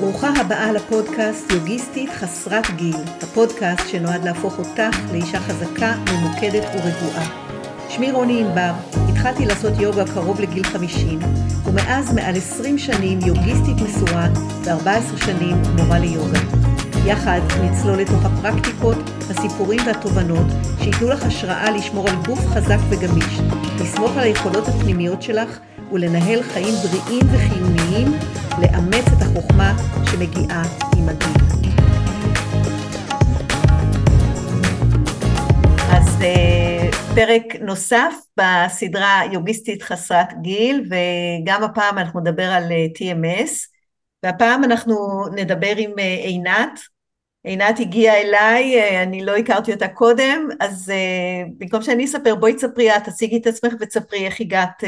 ברוכה הבאה לפודקאסט יוגיסטית חסרת גיל, הפודקאסט שנועד להפוך אותך לאישה חזקה, ממוקדת ורגועה. שמי רוני ענבר, התחלתי לעשות יוגה קרוב לגיל 50, ומאז מעל 20 שנים יוגיסטית מסורה ו-14 שנים מורה ליוגה. יחד נצלול לתוך הפרקטיקות, הסיפורים והתובנות שייתנו לך השראה לשמור על גוף חזק וגמיש, לסמוך על היכולות הפנימיות שלך ולנהל חיים בריאים וחיוניים, לאמץ את החוכמה שמגיעה עם הגיל. אז אה, פרק נוסף בסדרה יוגיסטית חסרת גיל, וגם הפעם אנחנו נדבר על אה, TMS, והפעם אנחנו נדבר עם אה, עינת. עינת הגיעה אליי, אני לא הכרתי אותה קודם, אז במקום שאני אספר, בואי תספרי את, תציגי את עצמך ותספרי איך הגעת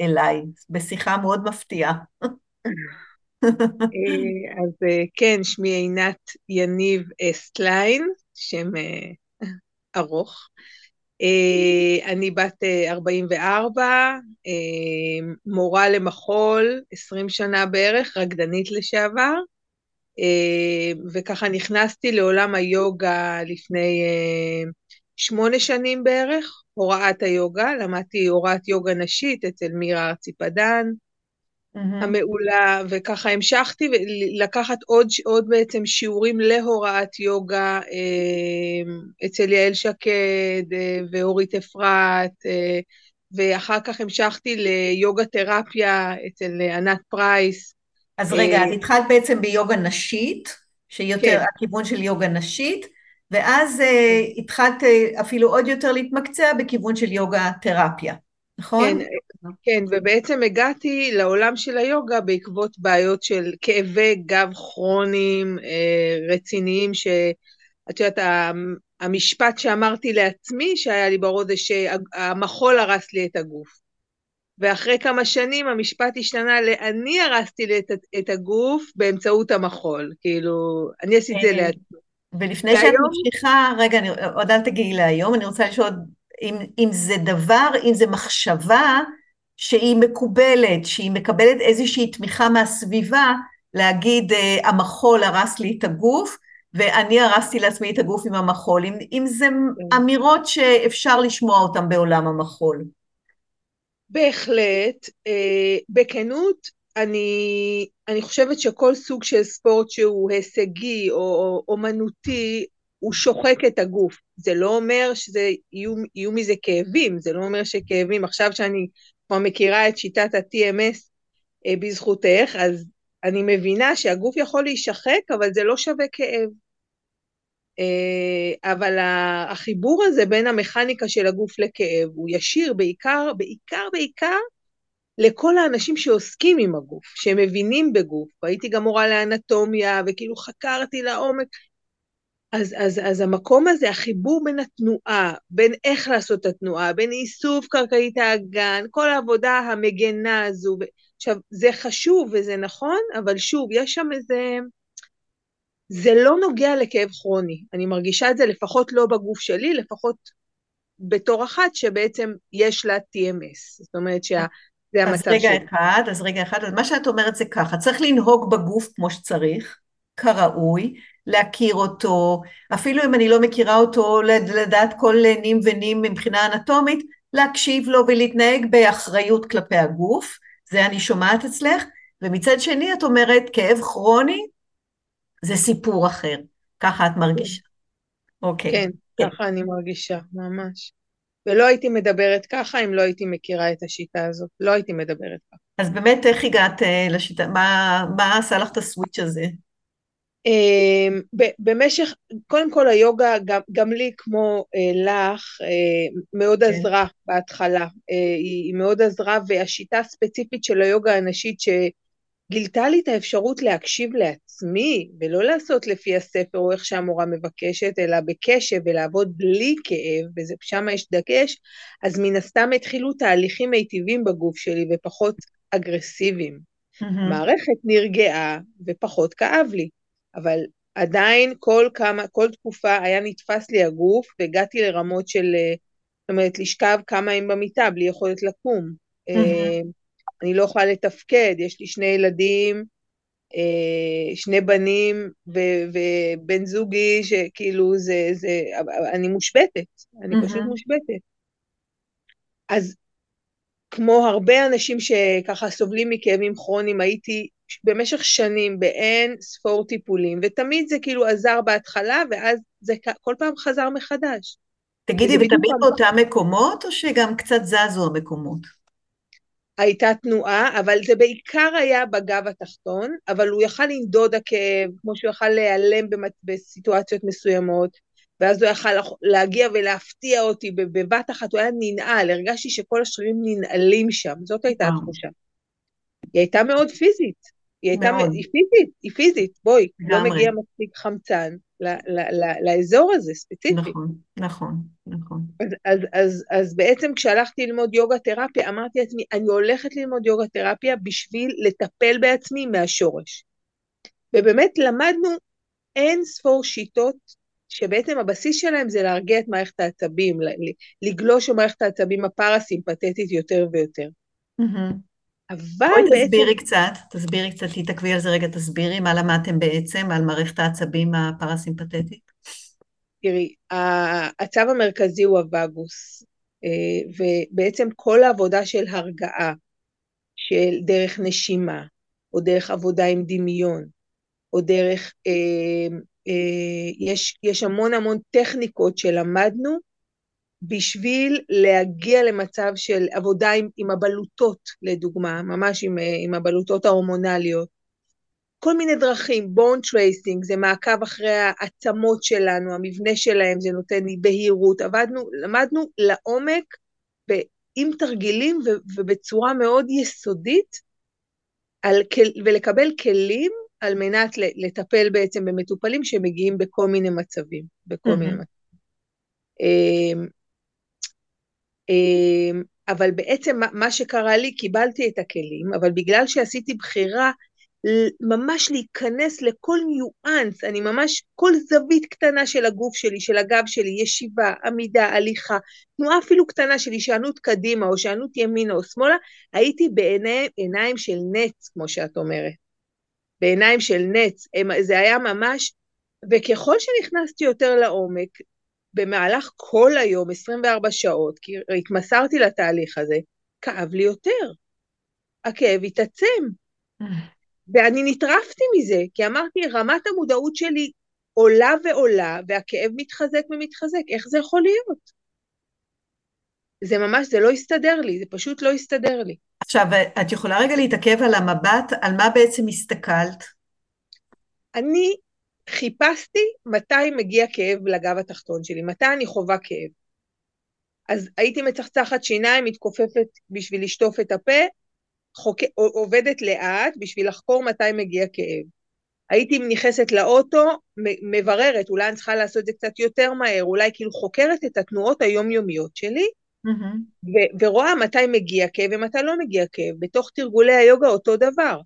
אליי, בשיחה מאוד מפתיעה. אז כן, שמי עינת יניב אסטליין, שם ארוך. אה, אני בת 44, אה, אה, מורה למחול, 20 שנה בערך, רקדנית לשעבר, וככה נכנסתי לעולם היוגה לפני שמונה שנים בערך, הוראת היוגה, למדתי הוראת יוגה נשית אצל מירה ארציפדן, mm-hmm. המעולה, וככה המשכתי לקחת עוד, עוד בעצם שיעורים להוראת יוגה אה, אצל יעל שקד אה, ואורית אפרת, אה, ואחר כך המשכתי ליוגה תרפיה אצל ענת פרייס. אז רגע, את התחלת בעצם ביוגה נשית, שיותר כן. הכיוון של יוגה נשית, ואז uh, התחלת uh, אפילו עוד יותר להתמקצע בכיוון של יוגה תרפיה, נכון? כן, כן, ובעצם הגעתי לעולם של היוגה בעקבות בעיות של כאבי גב כרוניים אה, רציניים, שאת יודעת, המשפט שאמרתי לעצמי שהיה לי בראש זה שהמחול הרס לי את הגוף. ואחרי כמה שנים המשפט השתנה ל"אני הרסתי לי את, את הגוף באמצעות המחול", כאילו, אני עשיתי את זה לעצמי. ולפני. שאת ממשיכה, רגע, אני, עוד אל תגיעי להיום, אני רוצה לשאול אם, אם זה דבר, אם זה מחשבה, שהיא מקובלת, שהיא מקבלת איזושהי תמיכה מהסביבה, להגיד אה, המחול הרס לי את הגוף, ואני הרסתי לעצמי את הגוף עם המחול, אם, אם זה כן. אמירות שאפשר לשמוע אותן בעולם המחול. בהחלט, אה, בכנות, אני, אני חושבת שכל סוג של ספורט שהוא הישגי או אומנותי, הוא שוחק את הגוף. זה לא אומר שיהיו מזה כאבים, זה לא אומר שכאבים, עכשיו שאני כבר מכירה את שיטת ה-TMS אה, בזכותך, אז אני מבינה שהגוף יכול להישחק, אבל זה לא שווה כאב. אה, אבל החיבור הזה בין המכניקה של הגוף לכאב הוא ישיר בעיקר, בעיקר, בעיקר לכל האנשים שעוסקים עם הגוף, שמבינים בגוף. והייתי גם מורה לאנטומיה, וכאילו חקרתי לעומק אז, אז, אז המקום הזה, החיבור בין התנועה, בין איך לעשות את התנועה, בין איסוף קרקעית האגן, כל העבודה המגנה הזו, עכשיו, זה חשוב וזה נכון, אבל שוב, יש שם איזה... זה לא נוגע לכאב כרוני. אני מרגישה את זה לפחות לא בגוף שלי, לפחות בתור אחת שבעצם יש לה TMS. זאת אומרת שה... זה המצב שלי. אז רגע. אחד, אז רגע אחד, אז מה שאת אומרת זה ככה, צריך לנהוג בגוף כמו שצריך, כראוי, להכיר אותו, אפילו אם אני לא מכירה אותו, לדעת כל נים ונים מבחינה אנטומית, להקשיב לו ולהתנהג באחריות כלפי הגוף, זה אני שומעת אצלך, ומצד שני את אומרת כאב כרוני זה סיפור אחר, ככה את מרגישה. אוקיי. כן, כן, ככה אני מרגישה, ממש. ולא הייתי מדברת ככה אם לא הייתי מכירה את השיטה הזאת, לא הייתי מדברת ככה. אז באמת איך הגעת uh, לשיטה, מה, מה עשה לך את הסוויץ' הזה? אמ, במשך, קודם כל היוגה, גם, גם לי כמו אה, לך, אה, מאוד כן. עזרה בהתחלה. אה, היא מאוד עזרה, והשיטה הספציפית של היוגה הנשית שגילתה לי את האפשרות להקשיב לעצמי, ולא לעשות לפי הספר או איך שהמורה מבקשת, אלא בקשב ולעבוד בלי כאב, ושם יש דגש, אז מן הסתם התחילו תהליכים מיטיבים בגוף שלי ופחות אגרסיביים. Mm-hmm. מערכת נרגעה ופחות כאב לי. אבל עדיין כל כמה, כל תקופה היה נתפס לי הגוף, והגעתי לרמות של, אה, זאת אומרת, לשכב כמה ימים במיטה בלי יכולת לקום. Mm-hmm. אני לא יכולה לתפקד, יש לי שני ילדים, אה, שני בנים ו- ובן זוגי, שכאילו זה, זה, אני מושבתת, אני mm-hmm. פשוט מושבתת. אז כמו הרבה אנשים שככה סובלים מכאבים כרוניים, הייתי במשך שנים באין ספור טיפולים, ותמיד זה כאילו עזר בהתחלה, ואז זה כל פעם חזר מחדש. תגידי, ותמיד באותם מקומות, או שגם קצת זזו המקומות? הייתה תנועה, אבל זה בעיקר היה בגב התחתון, אבל הוא יכל לנדוד הכאב, כמו שהוא יכל להיעלם בסיטואציות מסוימות, ואז הוא יכל להגיע ולהפתיע אותי בבת אחת, הוא היה ננעל, הרגשתי שכל השרירים ננעלים שם, זאת הייתה התחושה. היא הייתה מאוד פיזית, היא הייתה, מאוד. היא פיזית, היא פיזית, בואי, לא מגיע מספיק חמצן ל, ל, ל, לאזור הזה ספציפית. נכון, נכון, נכון. אז, אז, אז, אז בעצם כשהלכתי ללמוד יוגה תרפיה, אמרתי לעצמי, אני הולכת ללמוד יוגה תרפיה בשביל לטפל בעצמי מהשורש. ובאמת למדנו אין ספור שיטות שבעצם הבסיס שלהם זה להרגיע את מערכת העצבים, לגלוש במערכת העצבים הפרסימפטית יותר ויותר. Mm-hmm. אבל בואי בעצם... תסבירי קצת, תסבירי קצת, תתעכבי על זה רגע, תסבירי מה למדתם בעצם על מערכת העצבים הפרסימפטית. תראי, הצו המרכזי הוא הווגוס, אה, ובעצם כל העבודה של הרגעה, של דרך נשימה, או דרך עבודה עם דמיון, או דרך, אה, אה, יש, יש המון המון טכניקות שלמדנו, בשביל להגיע למצב של עבודה עם, עם הבלוטות, לדוגמה, ממש עם, עם הבלוטות ההורמונליות. כל מיני דרכים, bone tracing, זה מעקב אחרי העצמות שלנו, המבנה שלהם, זה נותן לי בהירות. עבדנו, למדנו לעומק, עם תרגילים ו, ובצורה מאוד יסודית, על, ולקבל כלים על מנת לטפל בעצם במטופלים שמגיעים בכל מיני מצבים, בכל mm-hmm. מיני מצבים. אמ, אבל בעצם מה שקרה לי, קיבלתי את הכלים, אבל בגלל שעשיתי בחירה ממש להיכנס לכל ניואנס, אני ממש, כל זווית קטנה של הגוף שלי, של הגב שלי, ישיבה, עמידה, הליכה, תנועה אפילו קטנה של הישענות קדימה או הישענות ימינה או שמאלה, הייתי בעיניים של נץ, כמו שאת אומרת. בעיניים של נץ. זה היה ממש, וככל שנכנסתי יותר לעומק, במהלך כל היום, 24 שעות, כי התמסרתי לתהליך הזה, כאב לי יותר. הכאב התעצם. ואני נטרפתי מזה, כי אמרתי, רמת המודעות שלי עולה ועולה, והכאב מתחזק ומתחזק, איך זה יכול להיות? זה ממש, זה לא הסתדר לי, זה פשוט לא הסתדר לי. עכשיו, את יכולה רגע להתעכב על המבט, על מה בעצם הסתכלת? אני חיפשתי מתי מגיע כאב לגב התחתון שלי, מתי אני חווה כאב. אז הייתי מצחצחת שיניים, מתכופפת בשביל לשטוף את הפה, חוק... עובדת לאט בשביל לחקור מתי מגיע כאב. הייתי נכנסת לאוטו, מבררת, אולי אני צריכה לעשות את זה קצת יותר מהר, אולי כאילו חוקרת את התנועות היומיומיות שלי, mm-hmm. ו- ורואה מתי מגיע כאב ומתי לא מגיע כאב. בתוך תרגולי היוגה אותו דבר.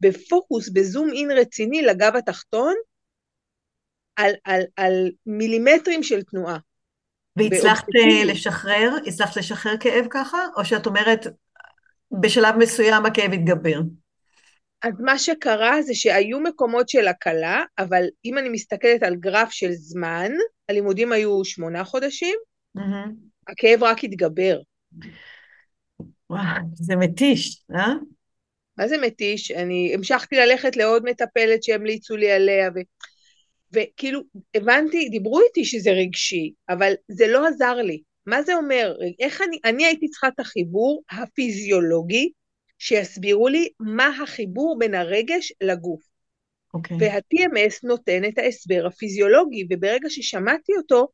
בפוקוס, בזום אין רציני לגב התחתון, על, על, על מילימטרים של תנועה. והצלחת אה, לשחרר? הצלחת לשחרר כאב ככה? או שאת אומרת, בשלב מסוים הכאב התגבר? אז מה שקרה זה שהיו מקומות של הקלה, אבל אם אני מסתכלת על גרף של זמן, הלימודים היו שמונה חודשים, mm-hmm. הכאב רק התגבר. וואו, זה מתיש, אה? מה זה מתיש? אני המשכתי ללכת לעוד מטפלת שהמליצו לי עליה, ו... וכאילו, הבנתי, דיברו איתי שזה רגשי, אבל זה לא עזר לי. מה זה אומר? איך אני, אני הייתי צריכה את החיבור הפיזיולוגי, שיסבירו לי מה החיבור בין הרגש לגוף. Okay. אוקיי. וה-TMS נותן את ההסבר הפיזיולוגי, וברגע ששמעתי אותו,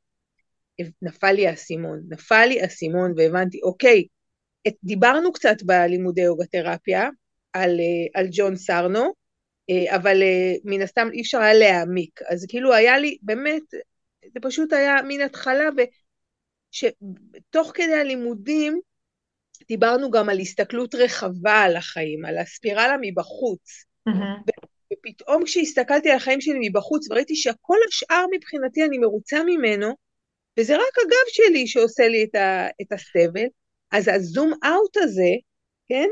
נפל לי האסימון, נפל לי האסימון והבנתי, אוקיי, את, דיברנו קצת בלימודי יוגה-תרפיה על, אה, על ג'ון סרנו, אבל אה, מן הסתם אי אפשר היה להעמיק. אז כאילו היה לי, באמת, זה פשוט היה מן התחלה, ושתוך כדי הלימודים דיברנו גם על הסתכלות רחבה על החיים, על הספירלה מבחוץ. Mm-hmm. ופתאום כשהסתכלתי על החיים שלי מבחוץ וראיתי שהכל השאר מבחינתי אני מרוצה ממנו, וזה רק הגב שלי שעושה לי את, ה, את הסבל, אז הזום אאוט הזה, כן,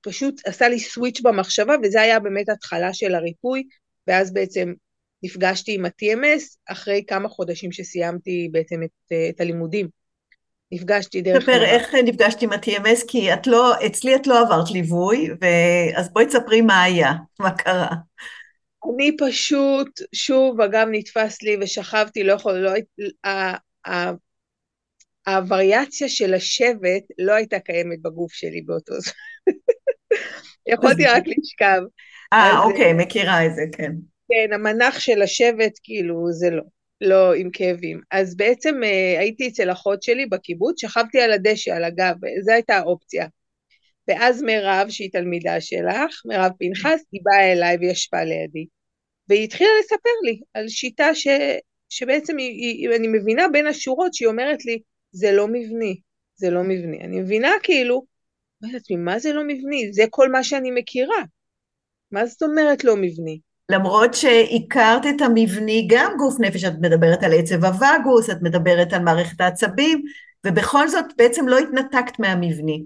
פשוט עשה לי סוויץ' במחשבה, וזה היה באמת התחלה של הריפוי, ואז בעצם נפגשתי עם ה-TMS אחרי כמה חודשים שסיימתי בעצם את, את הלימודים. נפגשתי דרך... ספר איך נפגשתי עם ה-TMS, כי את לא, אצלי את לא עברת ליווי, ו... אז בואי תספרי מה היה, מה קרה. אני פשוט, שוב, אגב, נתפס לי ושכבתי, לא יכול, לא, הווריאציה של השבט לא הייתה קיימת בגוף שלי באותו זמן. יכולתי רק לשכב. אה, אוקיי, מכירה את זה, כן. כן, המנח של השבט, כאילו, זה לא, לא עם כאבים. אז בעצם אה, הייתי אצל אחות שלי בקיבוץ, שכבתי על הדשא, על הגב, זו הייתה האופציה. ואז מירב, שהיא תלמידה שלך, מירב פנחס, היא באה אליי וישבה לידי. והיא התחילה לספר לי על שיטה ש, שבעצם היא, היא, אני מבינה בין השורות שהיא אומרת לי, זה לא מבני, זה לא מבני. אני מבינה כאילו, אומרת לעצמי, מה זה לא מבני? זה כל מה שאני מכירה. מה זאת אומרת לא מבני? למרות שהכרת את המבני, גם גוף נפש, את מדברת על עצב הווגוס, את מדברת על מערכת העצבים, ובכל זאת בעצם לא התנתקת מהמבני.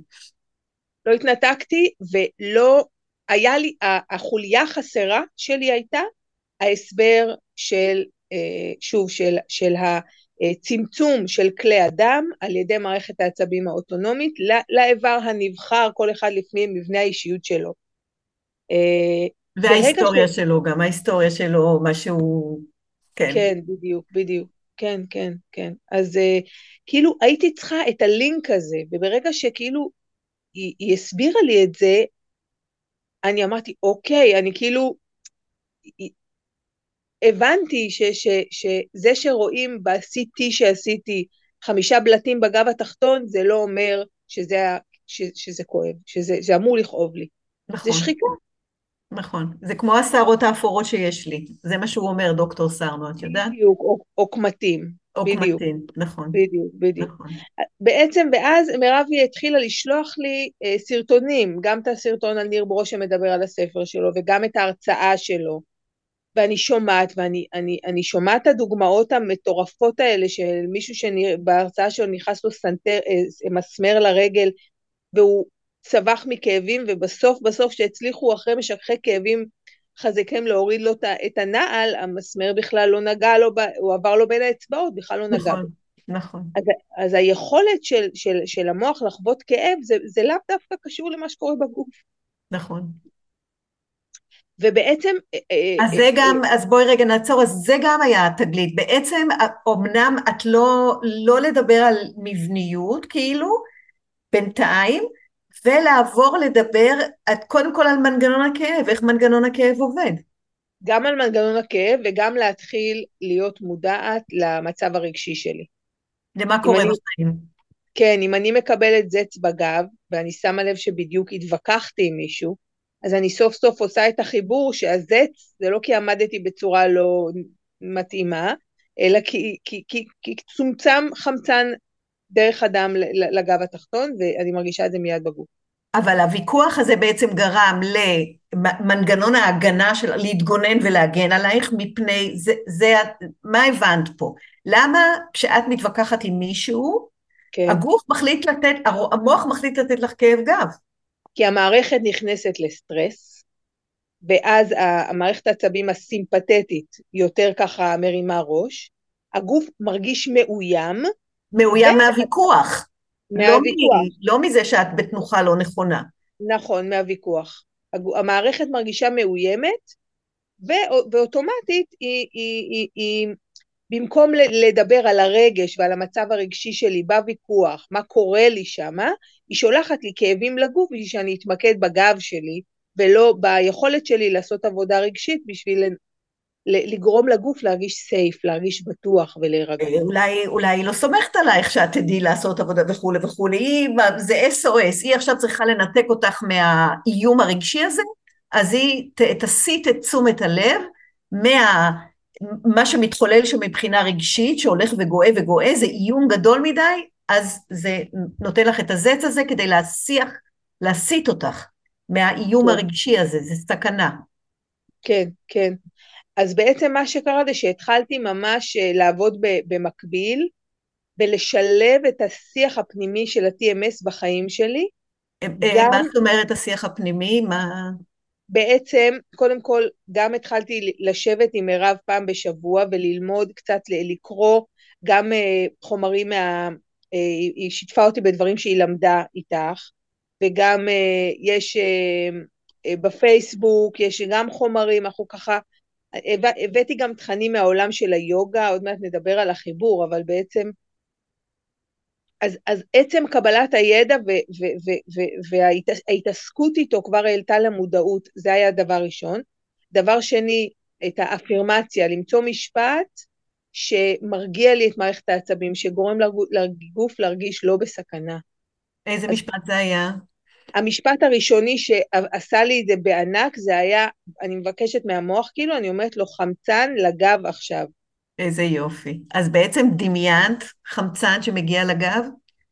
לא התנתקתי, ולא, היה לי, החוליה החסרה שלי הייתה ההסבר של, אה, שוב, של, של הצמצום של כלי הדם על ידי מערכת העצבים האוטונומית לאיבר הנבחר, כל אחד לפני מבנה האישיות שלו. אה, וההיסטוריה ש... שלו, גם ההיסטוריה שלו, מה שהוא... כן. כן, בדיוק, בדיוק. כן, כן, כן. אז uh, כאילו הייתי צריכה את הלינק הזה, וברגע שכאילו היא, היא הסבירה לי את זה, אני אמרתי, אוקיי, אני כאילו, הבנתי ש, ש, שזה שרואים ב-CT שעשיתי חמישה בלטים בגב התחתון, זה לא אומר שזה, ש, שזה כואב, שזה אמור לכאוב לי. נכון. זה שחיקה. נכון, זה כמו השערות האפורות שיש לי, זה מה שהוא אומר, דוקטור סרנו, את יודעת? בדיוק, או קמטים. או קמטים, נכון. בדיוק, בדיוק. נכון. בעצם, ואז מירבי התחילה לשלוח לי אה, סרטונים, גם את הסרטון על ניר ברוש שמדבר על הספר שלו, וגם את ההרצאה שלו, ואני שומעת, ואני אני, אני שומעת את הדוגמאות המטורפות האלה של מישהו שבהרצאה שלו נכנס לו סנטר, אה, מסמר לרגל, והוא צבח מכאבים, ובסוף בסוף שהצליחו אחרי משככי כאבים חזקים להוריד לו את הנעל, המסמר בכלל לא נגע לו, הוא עבר לו בין האצבעות, בכלל לא נגע נכון, נכון. אז, אז היכולת של, של, של המוח לחוות כאב, זה, זה לאו דווקא קשור למה שקורה בגוף. נכון. ובעצם... אה, אה, אז זה אה, גם, אז בואי רגע נעצור, אז זה גם היה התגלית. בעצם, אמנם את לא, לא לדבר על מבניות, כאילו, בינתיים, ולעבור לדבר את, קודם כל על מנגנון הכאב, איך מנגנון הכאב עובד. גם על מנגנון הכאב וגם להתחיל להיות מודעת למצב הרגשי שלי. למה קורה בחיים? כן, אם אני מקבלת זץ בגב, ואני שמה לב שבדיוק התווכחתי עם מישהו, אז אני סוף סוף עושה את החיבור שהזץ זה לא כי עמדתי בצורה לא מתאימה, אלא כי, כי, כי, כי צומצם חמצן דרך הדם לגב התחתון, ואני מרגישה את זה מיד בגוף. אבל הוויכוח הזה בעצם גרם למנגנון ההגנה של להתגונן ולהגן עלייך מפני, זה, זה, מה הבנת פה? למה כשאת מתווכחת עם מישהו, כן. הגוף מחליט לתת, המוח מחליט לתת לך כאב גב? כי המערכת נכנסת לסטרס, ואז המערכת העצבים הסימפתטית יותר ככה מרימה ראש, הגוף מרגיש מאוים, מאוים מהוויכוח. מהוויכוח. לא, לא מזה שאת בתנוחה לא נכונה. נכון, מהוויכוח. המערכת מרגישה מאוימת, ואוטומטית היא, היא, היא, היא, במקום לדבר על הרגש ועל המצב הרגשי שלי בוויכוח, מה קורה לי שמה, היא שולחת לי כאבים לגוף בשביל שאני אתמקד בגב שלי, ולא ביכולת שלי לעשות עבודה רגשית בשביל לגרום לגוף להרגיש סייף, להרגיש בטוח ולהירגע. אה, אולי, אולי היא לא סומכת עלייך שאת תדעי לעשות עבודה וכולי וכולי, היא, זה SOS, היא עכשיו צריכה לנתק אותך מהאיום הרגשי הזה, אז היא תסיט את תשומת הלב מה... מה שמתחולל שם מבחינה רגשית, שהולך וגואה וגואה, זה איום גדול מדי, אז זה נותן לך את הזץ הזה כדי להסיח, להסיט אותך מהאיום כן. הרגשי הזה, זה סכנה. כן, כן. אז בעצם מה שקרה זה שהתחלתי ממש אה, לעבוד במקביל, ולשלב את השיח הפנימי של ה-TMS בחיים שלי, גם, מה זאת אומרת השיח הפנימי? מה... בעצם, קודם כל, גם התחלתי לשבת עם מירב פעם בשבוע וללמוד קצת, לקרוא גם חומרים מה... היא שיתפה אותי בדברים שהיא למדה איתך, וגם יש בפייסבוק, יש גם חומרים, אנחנו ככה, הבאתי גם תכנים מהעולם של היוגה, עוד מעט נדבר על החיבור, אבל בעצם, אז, אז עצם קבלת הידע וההתעסקות איתו כבר העלתה למודעות, זה היה דבר ראשון. דבר שני, את האפירמציה, למצוא משפט שמרגיע לי את מערכת העצבים, שגורם לגוף להרגיש לא בסכנה. איזה אז, משפט זה היה? המשפט הראשוני שעשה לי את זה בענק, זה היה, אני מבקשת מהמוח, כאילו, אני אומרת לו, חמצן לגב עכשיו. איזה יופי. אז בעצם דמיינת חמצן שמגיע לגב?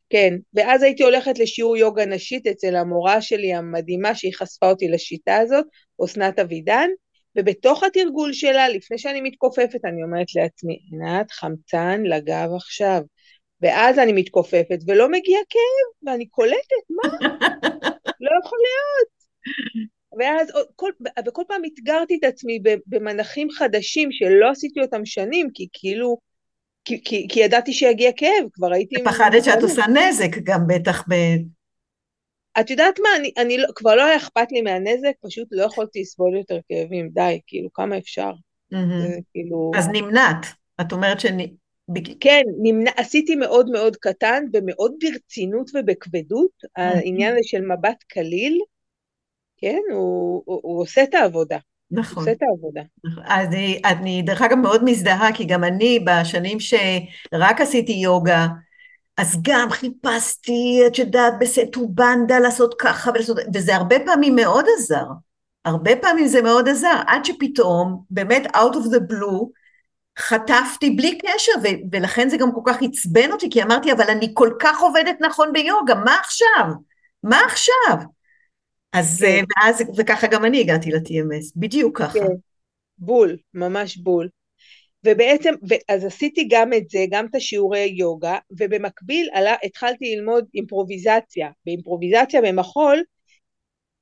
כן, ואז הייתי הולכת לשיעור יוגה נשית אצל המורה שלי המדהימה, שהיא חשפה אותי לשיטה הזאת, אסנת אבידן, ובתוך התרגול שלה, לפני שאני מתכופפת, אני אומרת לעצמי, עינת, חמצן לגב עכשיו. ואז אני מתכופפת ולא מגיע כאב, ואני קולטת, מה? לא יכול להיות. ואז כל, וכל פעם אתגרתי את עצמי במנחים חדשים שלא עשיתי אותם שנים, כי כאילו, כי, כי, כי ידעתי שיגיע כאב, כבר הייתי... פחדת שאת עושה נזק גם בטח ב... את יודעת מה, אני, אני לא, כבר לא היה אכפת לי מהנזק, פשוט לא יכולתי לסבול יותר כאבים, די, כאילו, כמה אפשר. Mm-hmm. זה, כאילו... אז נמנעת, את אומרת שאני... כן, נמנע, עשיתי מאוד מאוד קטן ומאוד ברצינות ובכבדות, mm-hmm. העניין הזה של מבט קליל, כן, הוא, הוא, הוא עושה את העבודה. נכון. עושה את העבודה. נכון. אני, אני דרך אגב מאוד מזדהה, כי גם אני בשנים שרק עשיתי יוגה, אז גם חיפשתי, את יודעת, בסטו בנדה לעשות ככה ולעשות, וזה הרבה פעמים מאוד עזר. הרבה פעמים זה מאוד עזר, עד שפתאום, באמת out of the blue, חטפתי בלי קשר, ו- ולכן זה גם כל כך עצבן אותי, כי אמרתי, אבל אני כל כך עובדת נכון ביוגה, מה עכשיו? מה עכשיו? אז כן. ואז, וככה גם אני הגעתי ל-TMS, בדיוק ככה. כן, בול, ממש בול. ובעצם, אז עשיתי גם את זה, גם את השיעורי יוגה, ובמקביל עלה, התחלתי ללמוד אימפרוביזציה. באימפרוביזציה במחול,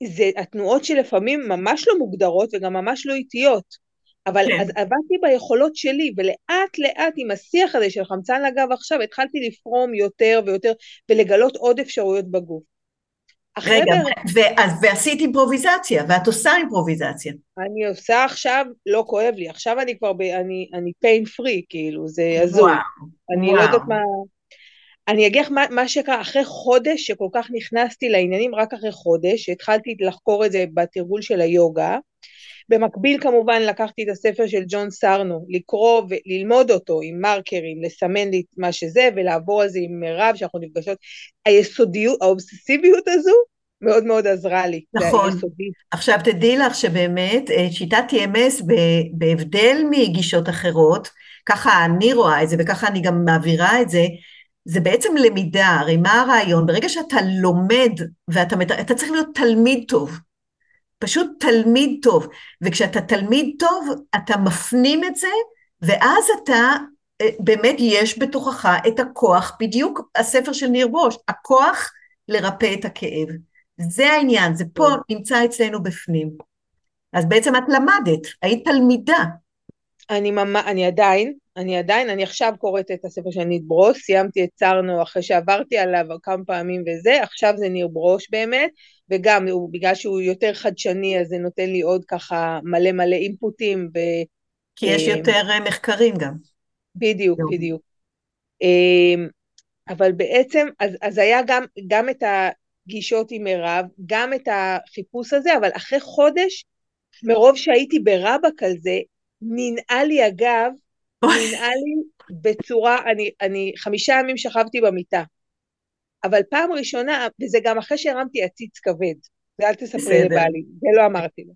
זה התנועות שלפעמים ממש לא מוגדרות וגם ממש לא איטיות. אבל כן. אז עבדתי ביכולות שלי, ולאט לאט עם השיח הזה של חמצן לגב עכשיו, התחלתי לפרום יותר ויותר, ולגלות עוד אפשרויות בגוף. רגע, ואז, ועשית אימפרוביזציה, ואת עושה אימפרוביזציה. אני עושה עכשיו, לא כואב לי, עכשיו אני כבר, ב, אני, אני pain free, כאילו, זה הזוי. אני וואו. לא יודעת מה... אני אגיד לך מה, מה שקרה, אחרי חודש שכל כך נכנסתי לעניינים, רק אחרי חודש, התחלתי לחקור את זה בתרגול של היוגה, במקביל כמובן לקחתי את הספר של ג'ון סרנו, לקרוא וללמוד אותו עם מרקרים, לסמן לי את מה שזה ולעבור על זה עם מירב שאנחנו נפגשות. היסודיות, האובססיביות הזו מאוד מאוד עזרה לי. נכון. עכשיו תדעי לך שבאמת אה, שיטת TMS בהבדל מגישות אחרות, ככה אני רואה את זה וככה אני גם מעבירה את זה, זה בעצם למידה, הרי מה הרעיון? ברגע שאתה לומד ואתה צריך להיות תלמיד טוב, פשוט תלמיד טוב, וכשאתה תלמיד טוב, אתה מפנים את זה, ואז אתה, אה, באמת יש בתוכך את הכוח, בדיוק הספר של ניר ברוש, הכוח לרפא את הכאב. זה העניין, זה פה נמצא אצלנו בפנים. אז בעצם את למדת, היית תלמידה. אני, ממש, אני עדיין, אני עדיין, אני עכשיו קוראת את הספר של ניר ברוש, סיימתי את צרנו אחרי שעברתי עליו כמה פעמים וזה, עכשיו זה ניר ברוש באמת, וגם הוא, בגלל שהוא יותר חדשני אז זה נותן לי עוד ככה מלא מלא אינפוטים. ו, כי יש אה, יותר אה, מחקרים גם. בדיוק, יום. בדיוק. אה, אבל בעצם, אז, אז היה גם, גם את הפגישות עם מירב, גם את החיפוש הזה, אבל אחרי חודש, מרוב שהייתי ברבק על זה, ננעל לי הגב, ננעל לי בצורה, אני, אני חמישה ימים שכבתי במיטה. אבל פעם ראשונה, וזה גם אחרי שהרמתי עציץ כבד, ואל תספרי לבעלי, זה לא אמרתי לו.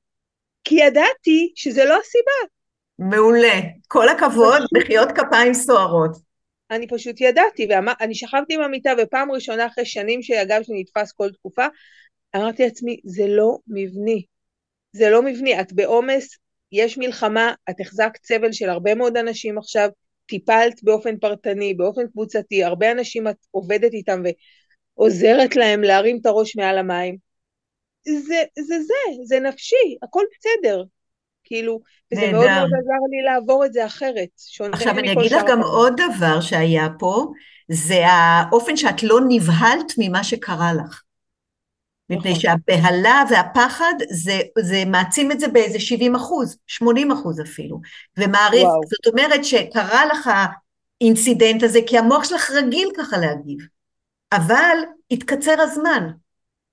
כי ידעתי שזה לא הסיבה. מעולה. כל הכבוד, מחיאות כפיים סוערות. אני פשוט ידעתי, ואני שכבתי עם המיטה, ופעם ראשונה אחרי שנים שהגב שלי נתפס כל תקופה, אמרתי לעצמי, זה לא מבני. זה לא מבני, את בעומס, יש מלחמה, את החזקת סבל של הרבה מאוד אנשים עכשיו, טיפלת באופן פרטני, באופן קבוצתי, הרבה אנשים את עובדת איתם, עוזרת להם להרים את הראש מעל המים. זה זה, זה, זה נפשי, הכל בסדר. כאילו, וזה מאוד מאוד עזר לי לעבור את זה אחרת. עכשיו אני אגיד לך גם עוד דבר שהיה פה, זה האופן שאת לא נבהלת ממה שקרה לך. מפני נכון. שהבהלה והפחד זה, זה מעצים את זה באיזה 70 אחוז, 80 אחוז אפילו, ומעריך, וואו. זאת אומרת שקרה לך האינסידנט הזה, כי המוח שלך רגיל ככה להגיב, אבל התקצר הזמן,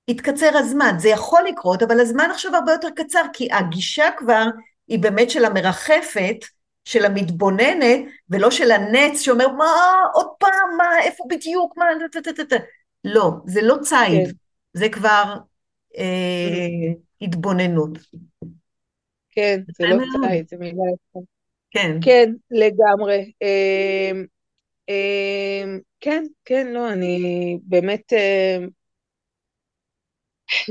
התקצר הזמן, זה יכול לקרות, אבל הזמן עכשיו הרבה יותר קצר, כי הגישה כבר היא באמת של המרחפת, של המתבוננת, ולא של הנץ שאומר, מה, עוד פעם, מה, איפה בדיוק, מה, לא, זה לא ציד. כן. זה כבר אה, התבוננות. כן, זה לא ציד, זה מילה יפה. כן. כן, לגמרי. אה, אה, כן, כן, לא, אני באמת... אה,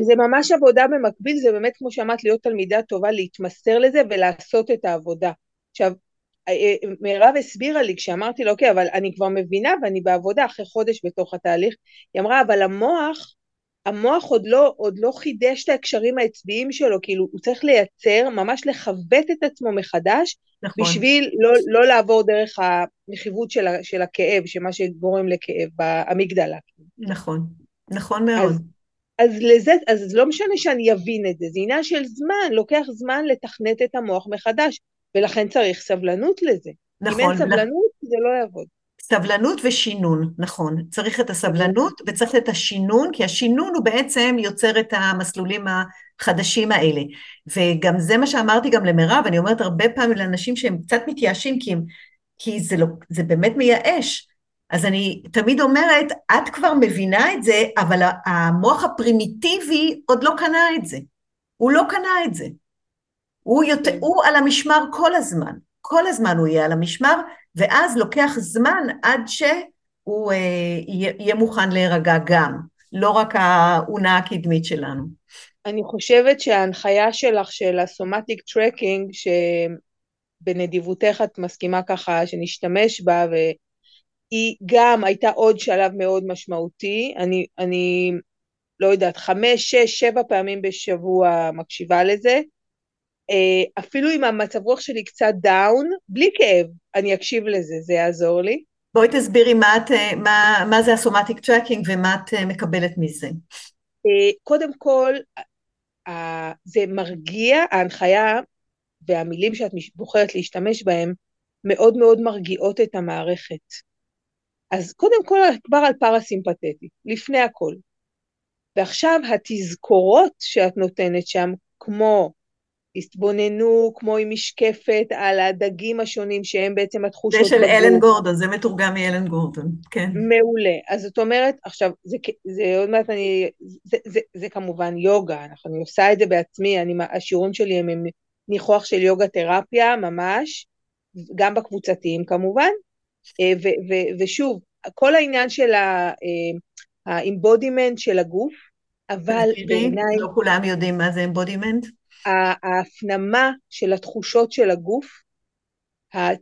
זה ממש עבודה במקביל, זה באמת, כמו שאמרת, להיות תלמידה טובה, להתמסר לזה ולעשות את העבודה. עכשיו, אה, אה, מירב הסבירה לי כשאמרתי לו, אוקיי, אבל אני כבר מבינה ואני בעבודה אחרי חודש בתוך התהליך, היא אמרה, אבל המוח, המוח עוד לא, עוד לא חידש את ההקשרים העצביים שלו, כאילו הוא צריך לייצר, ממש לכבט את עצמו מחדש, נכון. בשביל לא, לא לעבור דרך הנחיבות של, של הכאב, שמה שגורם לכאב באמיגדלה. נכון, נכון מאוד. אז, אז לזה, אז לא משנה שאני אבין את זה, זה עניין של זמן, לוקח זמן לתכנת את המוח מחדש, ולכן צריך סבלנות לזה. נכון. אם אין סבלנות, זה לא יעבוד. סבלנות ושינון, נכון. צריך את הסבלנות וצריך את השינון, כי השינון הוא בעצם יוצר את המסלולים החדשים האלה. וגם זה מה שאמרתי גם למירב, אני אומרת הרבה פעמים לאנשים שהם קצת מתייאשים, כי, הם, כי זה, לא, זה באמת מייאש. אז אני תמיד אומרת, את כבר מבינה את זה, אבל המוח הפרימיטיבי עוד לא קנה את זה. הוא לא קנה את זה. הוא, יותר, הוא על המשמר כל הזמן. כל הזמן הוא יהיה על המשמר, ואז לוקח זמן עד שהוא אה, יהיה מוכן להירגע גם, לא רק האונה הקדמית שלנו. אני חושבת שההנחיה שלך של ה somatic tracking, שבנדיבותך את מסכימה ככה שנשתמש בה, והיא גם הייתה עוד שלב מאוד משמעותי. אני, אני לא יודעת, חמש, שש, שבע פעמים בשבוע מקשיבה לזה. אה, אפילו אם המצב רוח שלי קצת down, בלי כאב, אני אקשיב לזה, זה יעזור לי. בואי תסבירי מה, את, אה, מה, מה זה ה somatic tracking ומה את אה, מקבלת מזה. קודם כל, זה מרגיע, ההנחיה והמילים שאת בוחרת להשתמש בהם מאוד מאוד מרגיעות את המערכת. אז קודם כל כבר על פרסימפטטי, לפני הכל. ועכשיו התזכורות שאת נותנת שם, כמו התבוננו כמו עם משקפת על הדגים השונים שהם בעצם התחושות. זה של בגוף. אלן גורדון, זה מתורגם מאלן גורדון, כן. מעולה. אז זאת אומרת, עכשיו, זה, זה עוד מעט אני, זה, זה, זה, זה כמובן יוגה, אני עושה את זה בעצמי, אני, השיעורים שלי הם, הם ניחוח של יוגה תרפיה, ממש, גם בקבוצתיים כמובן, אה, ו, ו, ושוב, כל העניין של ה embodiment של הגוף, אבל בעיניי... לא כולם יודעים מה זה embodiment? ההפנמה של התחושות של הגוף,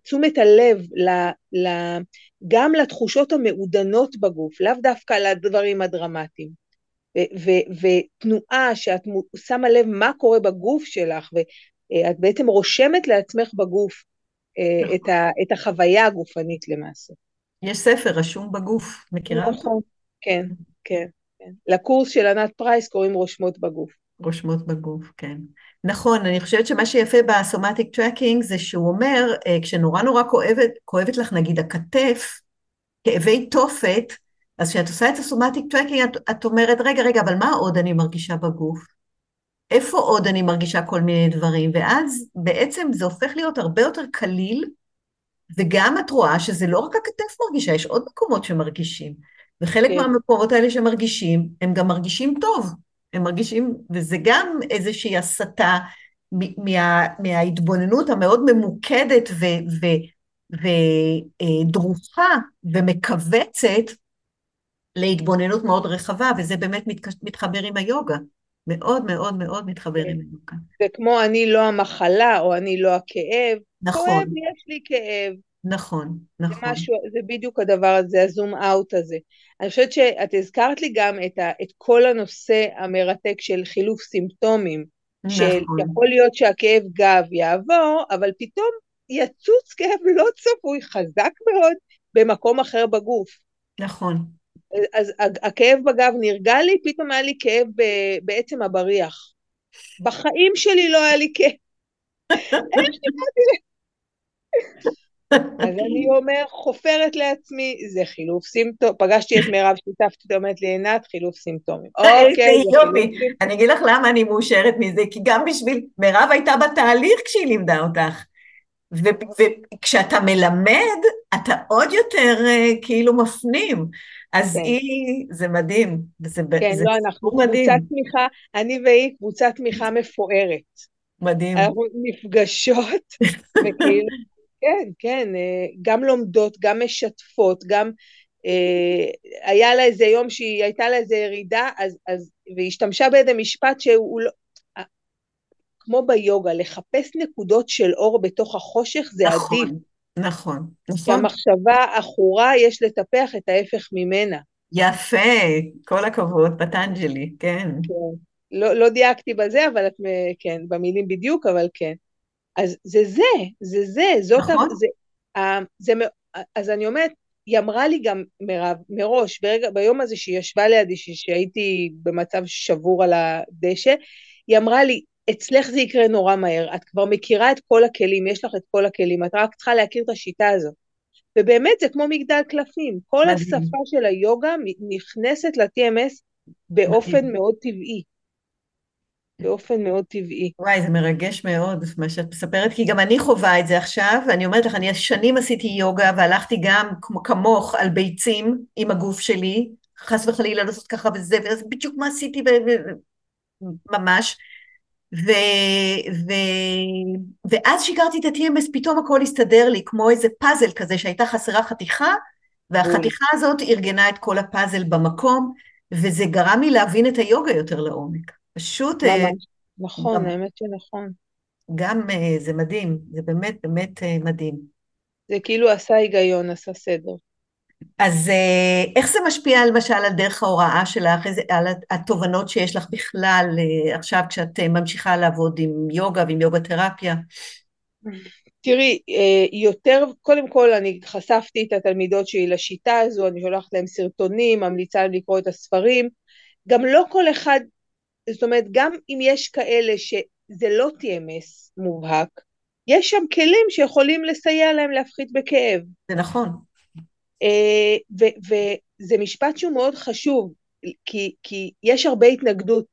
תשומת הלב ל, ל, גם לתחושות המעודנות בגוף, לאו דווקא לדברים הדרמטיים. ו, ו, ותנועה שאת שמה לב מה קורה בגוף שלך, ואת בעצם רושמת לעצמך בגוף אה, נכון. את, ה, את החוויה הגופנית למעשה. יש ספר רשום בגוף, מכירה? נכון, כן, כן, כן. לקורס של ענת פרייס קוראים רושמות בגוף. רושמות בגוף, כן. נכון, אני חושבת שמה שיפה ב somatic tracking זה שהוא אומר, אה, כשנורא נורא כואבת, כואבת לך נגיד הכתף, כאבי תופת, אז כשאת עושה את ה somatic tracking את, את אומרת, רגע, רגע, אבל מה עוד אני מרגישה בגוף? איפה עוד אני מרגישה כל מיני דברים? ואז בעצם זה הופך להיות הרבה יותר קליל, וגם את רואה שזה לא רק הכתף מרגישה, יש עוד מקומות שמרגישים. וחלק כן. מהמקומות האלה שמרגישים, הם גם מרגישים טוב. הם מרגישים, וזה גם איזושהי הסתה מה, מההתבוננות המאוד ממוקדת ו, ו, ודרוכה ומכווצת להתבוננות מאוד רחבה, וזה באמת מתחבר עם היוגה. מאוד מאוד מאוד מתחבר עם היוגה. זה כמו אני לא המחלה, או אני לא הכאב. נכון. כואב, יש לי כאב. נכון, נכון. זה משהו, זה בדיוק הדבר הזה, הזום אאוט הזה. אני חושבת שאת הזכרת לי גם את, ה, את כל הנושא המרתק של חילוף סימפטומים. נכון. שיכול להיות שהכאב גב יעבור, אבל פתאום יצוץ כאב לא צפוי, חזק מאוד, במקום אחר בגוף. נכון. אז הכאב בגב נרגע לי, פתאום היה לי כאב בעצם הבריח. בחיים שלי לא היה לי כאב. איך ל... אז אני אומר, חופרת לעצמי, זה חילוף סימפטום. פגשתי את מירב, שיתפתי, אומרת לי, עינת, חילוף סימפטומים. אוקיי, יופי. אני אגיד לך למה אני מאושרת מזה, כי גם בשביל, מירב הייתה בתהליך כשהיא לימדה אותך. וכשאתה מלמד, אתה עוד יותר uh, כאילו מפנים. אז כן. היא, זה מדהים. זה, כן, זה לא, אנחנו מדהים. קבוצת תמיכה, אני והיא קבוצת תמיכה מפוארת. מדהים. אנחנו נפגשות, וכאילו, כן, כן, אה, גם לומדות, גם משתפות, גם אה, היה לה איזה יום שהיא הייתה לה איזה ירידה, אז, אז, והיא השתמשה באיזה משפט שהוא לא, כמו ביוגה, לחפש נקודות של אור בתוך החושך זה נכון, עדיף. נכון, נכון. המחשבה עכורה, יש לטפח את ההפך ממנה. יפה, כל הכבוד, פטנג'לי, כן. כן. לא, לא דייקתי בזה, אבל את, כן, במילים בדיוק, אבל כן. אז זה זה, זה זה, זאת, נכון. זה, זה, זה, אז אני אומרת, היא אמרה לי גם, מירב, מראש, ברגע, ביום הזה שהיא ישבה לידי, שהייתי במצב שבור על הדשא, היא אמרה לי, אצלך זה יקרה נורא מהר, את כבר מכירה את כל הכלים, יש לך את כל הכלים, את רק צריכה להכיר את השיטה הזאת. ובאמת זה כמו מגדל קלפים, כל מדהים. השפה של היוגה נכנסת ל-TMS באופן מדהים. מאוד טבעי. באופן מאוד טבעי. וואי, זה מרגש מאוד מה שאת מספרת, כי גם אני חווה את זה עכשיו, ואני אומרת לך, אני שנים עשיתי יוגה והלכתי גם כמוך על ביצים עם הגוף שלי, חס וחלילה לעשות ככה וזה, וזה בדיוק מה עשיתי ממש. ו, ו, ואז שיקרתי את ה-TMS, פתאום הכל הסתדר לי, כמו איזה פאזל כזה שהייתה חסרה חתיכה, והחתיכה הזאת ארגנה את כל הפאזל במקום, וזה גרם לי להבין את היוגה יותר לעומק. פשוט... ממש, אה, נכון, גם, האמת שנכון. גם אה, זה מדהים, זה באמת באמת אה, מדהים. זה כאילו עשה היגיון, עשה סדר. אז איך זה משפיע למשל על דרך ההוראה שלך, על התובנות שיש לך בכלל עכשיו כשאת ממשיכה לעבוד עם יוגה ועם יוגה תרפיה? תראי, יותר, קודם כל אני חשפתי את התלמידות שלי לשיטה הזו, אני שולחת להם סרטונים, ממליצה להם לקרוא את הספרים. גם לא כל אחד זאת אומרת, גם אם יש כאלה שזה לא TMS מובהק, יש שם כלים שיכולים לסייע להם להפחית בכאב. זה נכון. אה, וזה משפט שהוא מאוד חשוב, כי, כי יש הרבה התנגדות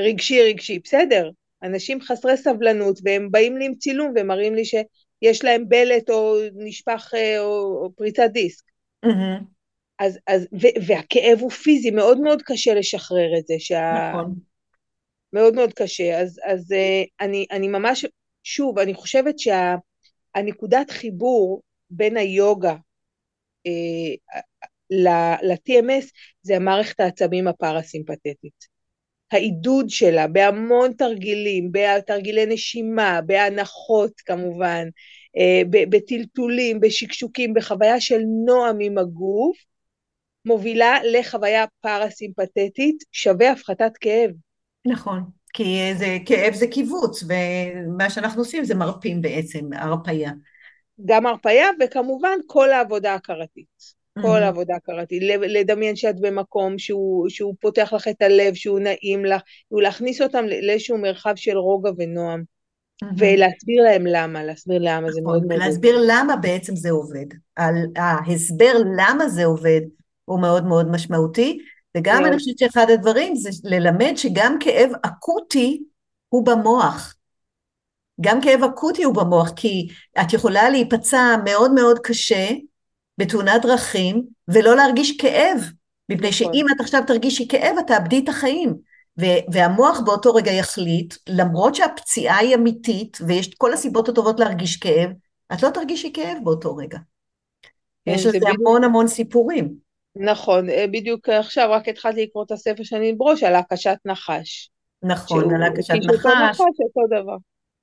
רגשי רגשי, בסדר, אנשים חסרי סבלנות והם באים לי עם צילום ומראים לי שיש להם בלט או נשפך אה, או, או פריצת דיסק. Mm-hmm. אז, אז, ו, והכאב הוא פיזי, מאוד מאוד קשה לשחרר את זה. שה... נכון. מאוד מאוד קשה. אז, אז אה, אני, אני ממש, שוב, אני חושבת שהנקודת שה, חיבור בין היוגה אה, ל-TMS זה המערכת העצבים הפרסימפטית. העידוד שלה בהמון תרגילים, בתרגילי נשימה, בהנחות כמובן, אה, בטלטולים, בשקשוקים, בחוויה של נועם עם הגוף, מובילה לחוויה פרסימפטית שווה הפחתת כאב. נכון, כי זה, כאב זה קיבוץ, ומה שאנחנו עושים זה מרפים בעצם, הרפייה. גם הרפייה, וכמובן כל העבודה הכרתית. כל העבודה הכרתית. לדמיין שאת במקום שהוא, שהוא פותח לך את הלב, שהוא נעים לך, ולהכניס אותם לאיזשהו מרחב של רוגע ונועם. ולהסביר להם למה, להסביר למה זה מאוד מאוד... עובד. להסביר למה בעצם זה עובד. ההסבר למה זה עובד הוא מאוד מאוד משמעותי, וגם אני חושבת שאחד הדברים זה ללמד שגם כאב אקוטי הוא במוח. גם כאב אקוטי הוא במוח, כי את יכולה להיפצע מאוד מאוד קשה בתאונת דרכים ולא להרגיש כאב, מפני נכון. שאם את עכשיו תרגישי כאב, את תאבדי את החיים. והמוח באותו רגע יחליט, למרות שהפציעה היא אמיתית ויש כל הסיבות הטובות להרגיש כאב, את לא תרגישי כאב באותו רגע. כן, יש לזה המון המון סיפורים. נכון, אה, בדיוק עכשיו רק התחלתי לקרוא את הספר שאני ברוש על הקשת נחש. נכון, על הקשת נחש. נחש אותו דבר.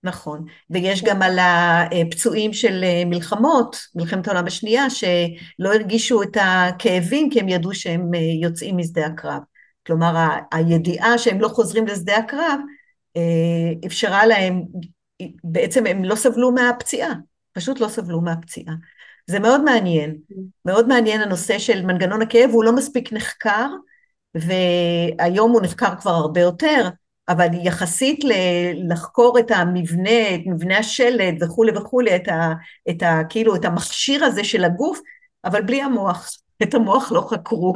נכון, ויש גם על הפצועים של אה, מלחמות, מלחמת העולם השנייה, שלא הרגישו את הכאבים כי הם ידעו שהם אה, יוצאים משדה הקרב. כלומר, הידיעה שהם לא חוזרים לשדה הקרב, אה, אפשרה להם, בעצם הם לא סבלו מהפציעה, פשוט לא סבלו מהפציעה. זה מאוד מעניין, מאוד מעניין הנושא של מנגנון הכאב, הוא לא מספיק נחקר, והיום הוא נחקר כבר הרבה יותר, אבל יחסית לחקור את המבנה, את מבנה השלד וכולי וכולי, את ה, את ה, כאילו את המכשיר הזה של הגוף, אבל בלי המוח, את המוח לא חקרו,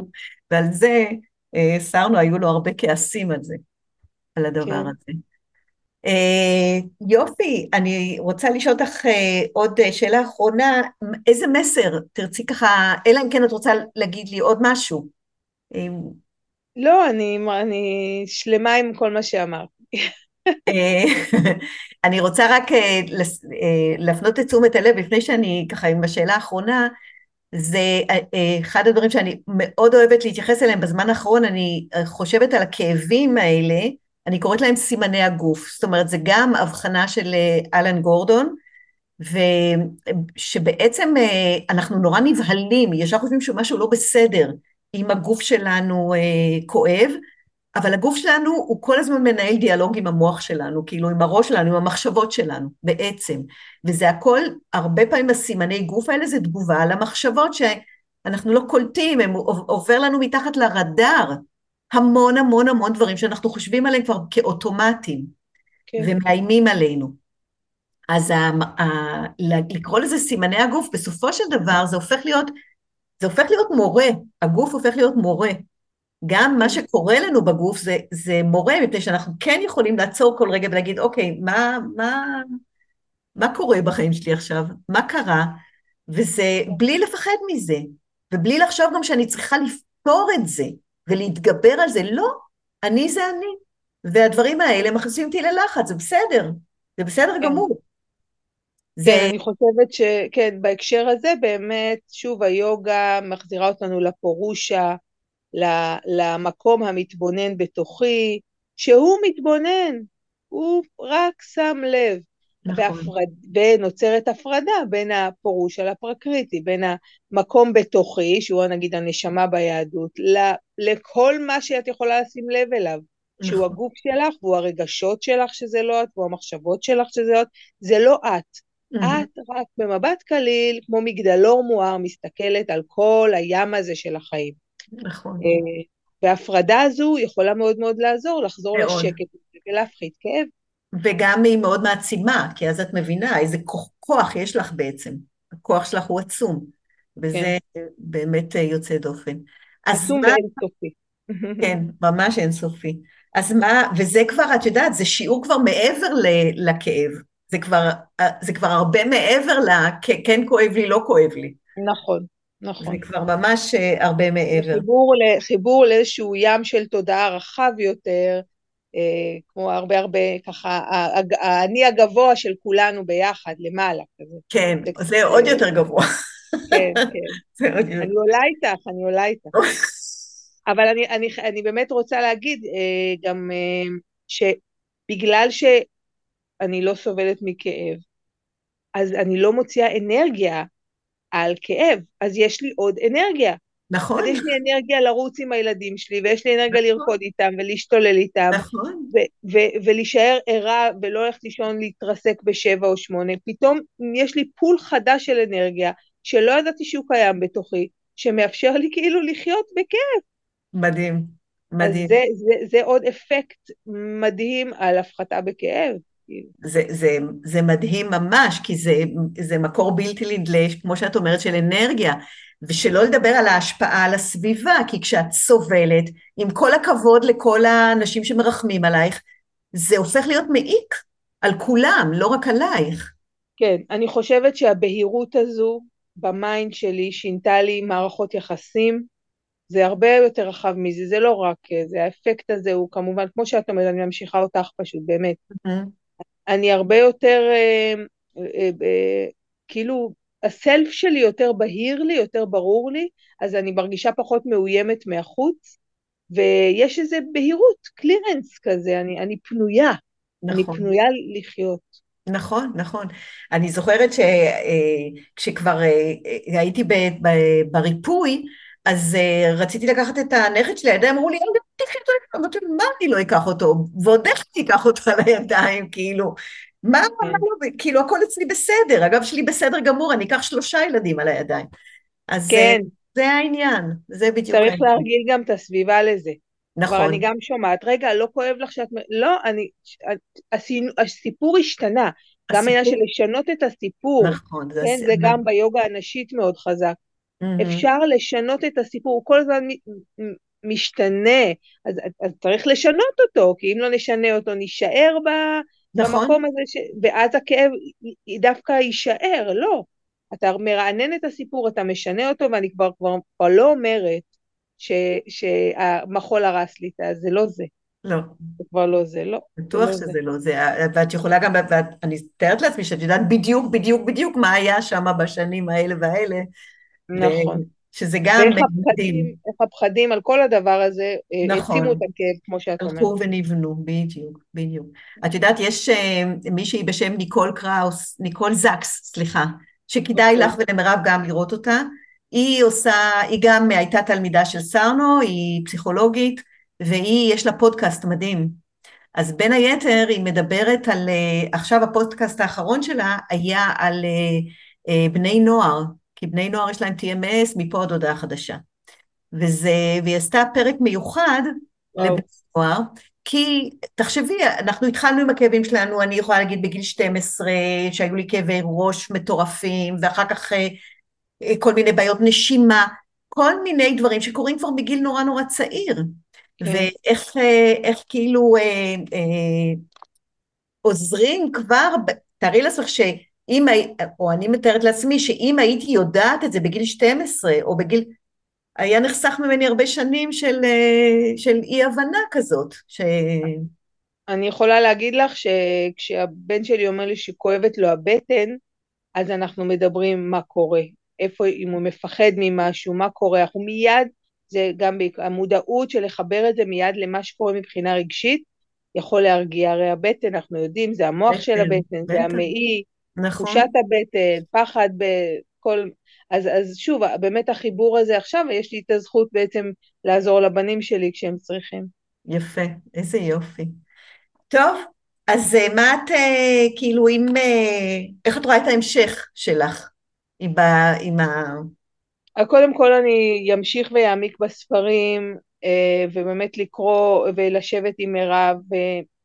ועל זה אה, סרנו, היו לו הרבה כעסים על זה, על הדבר כן. הזה. אה, יופי, אני רוצה לשאול אותך אה, עוד שאלה אחרונה, איזה מסר תרצי ככה, אלא אם כן את רוצה להגיד לי עוד משהו. לא, אני, אני שלמה עם כל מה שאמרת. אה, אני רוצה רק אה, אה, להפנות את תשומת הלב, לפני שאני ככה עם השאלה האחרונה, זה אחד הדברים שאני מאוד אוהבת להתייחס אליהם בזמן האחרון, אני חושבת על הכאבים האלה, אני קוראת להם סימני הגוף, זאת אומרת זה גם הבחנה של אלן גורדון, ושבעצם אנחנו נורא נבהלים, ישר חושבים שמשהו לא בסדר, אם הגוף שלנו אה, כואב, אבל הגוף שלנו הוא כל הזמן מנהל דיאלוג עם המוח שלנו, כאילו עם הראש שלנו, עם המחשבות שלנו בעצם. וזה הכל, הרבה פעמים הסימני גוף האלה זה תגובה על המחשבות שאנחנו לא קולטים, הם עובר לנו מתחת לרדאר המון המון המון דברים שאנחנו חושבים עליהם כבר כאוטומטיים, כן. ומאיימים עלינו. אז ה, ה, לקרוא לזה סימני הגוף, בסופו של דבר זה הופך להיות זה הופך להיות מורה, הגוף הופך להיות מורה. גם מה שקורה לנו בגוף זה, זה מורה, מפני שאנחנו כן יכולים לעצור כל רגע ולהגיד, אוקיי, מה, מה, מה קורה בחיים שלי עכשיו? מה קרה? וזה בלי לפחד מזה, ובלי לחשוב גם שאני צריכה לפתור את זה ולהתגבר על זה. לא, אני זה אני. והדברים האלה מכניסים אותי ללחץ, זה בסדר, זה בסדר כן. גמור. זה... כן, אני חושבת שכן, בהקשר הזה באמת, שוב, היוגה מחזירה אותנו לפורושה, למקום המתבונן בתוכי, שהוא מתבונן, הוא רק שם לב. נכון. והפרד... ונוצרת הפרדה בין הפורושה לפרקריטי, בין המקום בתוכי, שהוא נגיד הנשמה ביהדות, לכל מה שאת יכולה לשים לב אליו. שהוא נכון. הגוף שלך, והוא הרגשות שלך שזה לא את, והוא המחשבות שלך שזה לא את, זה לא את. את רק במבט קליל, כמו מגדלור מואר, מסתכלת על כל הים הזה של החיים. נכון. אה, וההפרדה הזו יכולה מאוד מאוד לעזור, לחזור מאוד. לשקט ולהפחית כאב. וגם היא מאוד מעצימה, כי אז את מבינה איזה כוח, כוח יש לך בעצם. הכוח שלך הוא עצום, וזה כן. באמת אה, יוצא דופן. עצום מה... ואינסופי. כן, ממש אינסופי. אז מה, וזה כבר, את יודעת, זה שיעור כבר מעבר לכאב. זה כבר, זה כבר הרבה מעבר לכן כואב לי, לא כואב לי. נכון, נכון. זה כבר ממש אה, הרבה מעבר. חיבור, חיבור לאיזשהו ים של תודעה רחב יותר, אה, כמו הרבה הרבה ככה, האני הגבוה של כולנו ביחד, למעלה. כזה. כן, זה, עוד יותר גבוה. כן, כן. אני עולה איתך, אני עולה איתך. אבל אני, אני, אני באמת רוצה להגיד אה, גם שבגלל ש... אני לא סובלת מכאב, אז אני לא מוציאה אנרגיה על כאב, אז יש לי עוד אנרגיה. נכון. אז יש לי אנרגיה לרוץ עם הילדים שלי, ויש לי אנרגיה נכון. לרקוד איתם ולהשתולל איתם. נכון. ולהישאר ערה ולא ללכת לישון להתרסק בשבע או שמונה. פתאום יש לי פול חדש של אנרגיה, שלא ידעתי שהוא קיים בתוכי, שמאפשר לי כאילו לחיות בכיף. מדהים, מדהים. אז זה, זה, זה עוד אפקט מדהים על הפחתה בכאב. זה, זה, זה מדהים ממש, כי זה, זה מקור בלתי נדלה, כמו שאת אומרת, של אנרגיה, ושלא לדבר על ההשפעה על הסביבה, כי כשאת סובלת, עם כל הכבוד לכל האנשים שמרחמים עלייך, זה הופך להיות מעיק על כולם, לא רק עלייך. כן, אני חושבת שהבהירות הזו ב mind שלי שינתה לי מערכות יחסים, זה הרבה יותר רחב מזה, זה לא רק זה, האפקט הזה הוא כמובן, כמו שאת אומרת, אני ממשיכה אותך פשוט, באמת. Mm-hmm. אני הרבה יותר, אה, אה, אה, כאילו, הסלף שלי יותר בהיר לי, יותר ברור לי, אז אני מרגישה פחות מאוימת מהחוץ, ויש איזו בהירות, קלירנס כזה, אני, אני פנויה, נכון. אני פנויה לחיות. נכון, נכון. אני זוכרת שכשכבר הייתי בריפוי, אז uh, רציתי לקחת את הנכד שלי לידיים, אמרו לי, תקחי אותו, אמרתי, מה אני לא אקח אותו? ועוד איך אני אקח אותו על הידיים, כאילו, מה, כן. מה כאילו, הכל אצלי בסדר, הגב שלי בסדר גמור, אני אקח שלושה ילדים על הידיים. אז כן. uh, זה העניין, זה בדיוק העניין. צריך להרגיל גם את הסביבה לזה. נכון. כבר אני גם שומעת, רגע, לא כואב לך שאת... לא, אני... הסיפור השתנה. הסיפור... גם העניין של לשנות את הסיפור. נכון. זה, כן, הס... זה גם ביוגה הנשית מאוד חזק. Mm-hmm. אפשר לשנות את הסיפור, הוא כל הזמן משתנה, אז, אז צריך לשנות אותו, כי אם לא נשנה אותו נישאר ב, נכון. במקום הזה, ש, ואז הכאב דווקא יישאר, לא. אתה מרענן את הסיפור, אתה משנה אותו, ואני כבר, כבר, כבר לא אומרת ש, שהמחול הרס לי, זה לא זה. לא. זה כבר לא זה, לא. בטוח לא שזה זה. לא זה, ואת יכולה גם, ואני מתארת לעצמי שאת יודעת בדיוק, בדיוק, בדיוק מה היה שם בשנים האלה והאלה, נכון. שזה גם מדהים. איך הפחדים על כל הדבר הזה אה, נכון. העצימו את הכאב, כמו שאת אומרת. הלכו ונבנו, בדיוק, בדיוק. את יודעת, יש uh, מישהי בשם ניקול קראוס, ניקול זקס, סליחה, שכדאי. אוקיי. לך ולמירב גם לראות אותה. היא עושה, היא גם הייתה תלמידה של סרנו, היא פסיכולוגית, והיא, יש לה פודקאסט מדהים. אז בין היתר היא מדברת על, uh, עכשיו הפודקאסט האחרון שלה היה על בני נוער, כי בני נוער יש להם TMS, מפה עוד הודעה חדשה. וזה, והיא עשתה פרק מיוחד לבני נוער, כי תחשבי, אנחנו התחלנו עם הכאבים שלנו, אני יכולה להגיד בגיל 12, שהיו לי כאבי ראש מטורפים, ואחר כך אה, אה, כל מיני בעיות נשימה, כל מיני דברים שקורים כבר בגיל נורא נורא צעיר. כן. ואיך אה, איך כאילו אה, אה, עוזרים כבר, תארי לעצמך ש... אם, או אני מתארת לעצמי שאם הייתי יודעת את זה בגיל 12 או בגיל, היה נחסך ממני הרבה שנים של, אה, של אי הבנה כזאת. ש... אני יכולה להגיד לך שכשהבן שלי אומר לי שכואבת לו הבטן, אז אנחנו מדברים מה קורה, איפה, אם הוא מפחד ממשהו, מה קורה, אנחנו מיד, זה גם המודעות של לחבר את זה מיד למה שקורה מבחינה רגשית, יכול להרגיע, הרי הבטן, אנחנו יודעים, זה המוח בטן, של הבטן, בטן. זה המעי, נכון. תחושת הבטן, פחד בכל... אז, אז שוב, באמת החיבור הזה עכשיו, יש לי את הזכות בעצם לעזור לבנים שלי כשהם צריכים. יפה, איזה יופי. טוב, אז אה, מה את, אה, כאילו, אם, אה, איך את רואה את ההמשך שלך עם, ה, עם ה... קודם כל אני אמשיך ואעמיק בספרים, ובאמת לקרוא ולשבת עם מירב,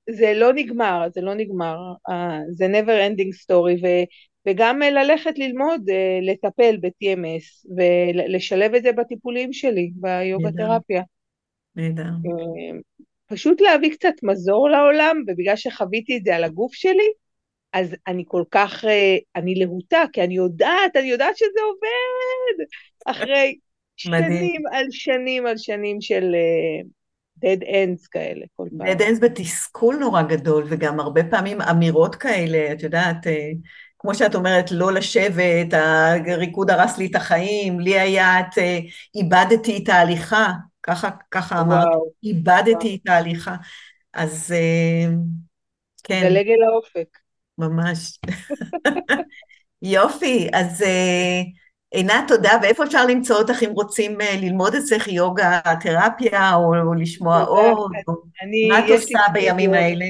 זה לא נגמר, זה לא נגמר, uh, זה never ending story, ו, וגם ללכת ללמוד, uh, לטפל ב-TMS, ולשלב את זה בטיפולים שלי, ביוגה תרפיה. נהדר. פשוט להביא קצת מזור לעולם, ובגלל שחוויתי את זה על הגוף שלי, אז אני כל כך, אני להוטה, כי אני יודעת, אני יודעת שזה עובד, אחרי שנים על שנים על שנים של... Uh, dead ends כאלה כל פעם. dead ends בתסכול נורא גדול, וגם הרבה פעמים אמירות כאלה, את יודעת, אה, כמו שאת אומרת, לא לשבת, הריקוד הרס לי את החיים, לי היה את אה, איבדתי את ההליכה, ככה, ככה אמרת, איבדתי וואו. את ההליכה. אז אה, כן. זה לגל האופק. ממש. יופי, אז... עינת, תודה, ואיפה אפשר למצוא אותך אם רוצים אה, ללמוד אצלך יוגה תרפיה, או, או לשמוע עוד, או מה את עושה בימים האלה?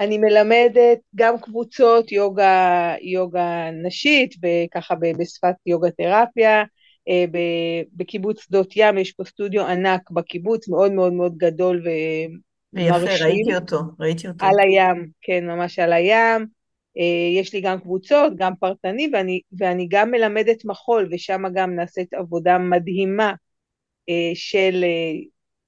אני מלמדת גם קבוצות יוגה, יוגה נשית, וככה בשפת יוגה תרפיה, אה, בקיבוץ שדות ים, יש פה סטודיו ענק בקיבוץ, מאוד מאוד מאוד גדול ומרשים. יפה, ראיתי אותו, ראיתי אותו. על הים, כן, ממש על הים. אה, יש לי גם קבוצות, גם פרטני, ואני, ואני גם מלמדת מחול, ושם גם נעשית עבודה מדהימה אה, של אה,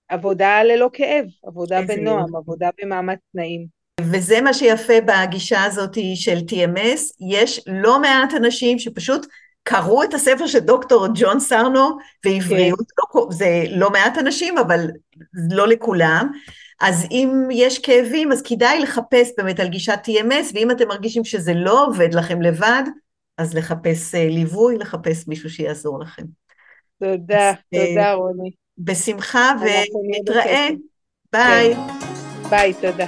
עבודה ללא כאב, עבודה בנועם, יופי. עבודה במאמץ תנאים. וזה מה שיפה בגישה הזאת של TMS, יש לא מעט אנשים שפשוט קראו את הספר של דוקטור ג'ון סרנו והבריאו, כן. לא, זה לא מעט אנשים, אבל לא לכולם, אז אם יש כאבים, אז כדאי לחפש באמת על גישת TMS, ואם אתם מרגישים שזה לא עובד לכם לבד, אז לחפש אה, ליווי, לחפש מישהו שיעזור לכם. תודה, אז, אה, תודה רוני. בשמחה, ונתראה. ביי. כן. ביי, תודה.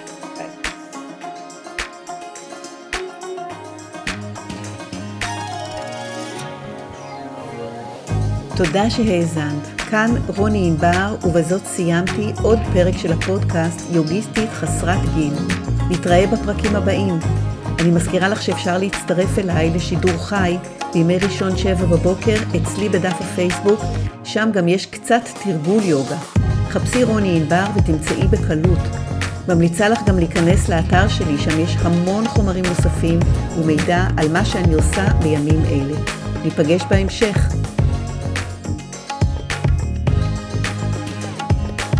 תודה שהאזנת. כאן רוני ענבר, ובזאת סיימתי עוד פרק של הפודקאסט יוגיסטית חסרת גיל. נתראה בפרקים הבאים. אני מזכירה לך שאפשר להצטרף אליי לשידור חי בימי ראשון שבע בבוקר אצלי בדף הפייסבוק, שם גם יש קצת תרגול יוגה. חפשי רוני ענבר ותמצאי בקלות. ממליצה לך גם להיכנס לאתר שלי, שם יש המון חומרים נוספים ומידע על מה שאני עושה בימים אלה. ניפגש בהמשך.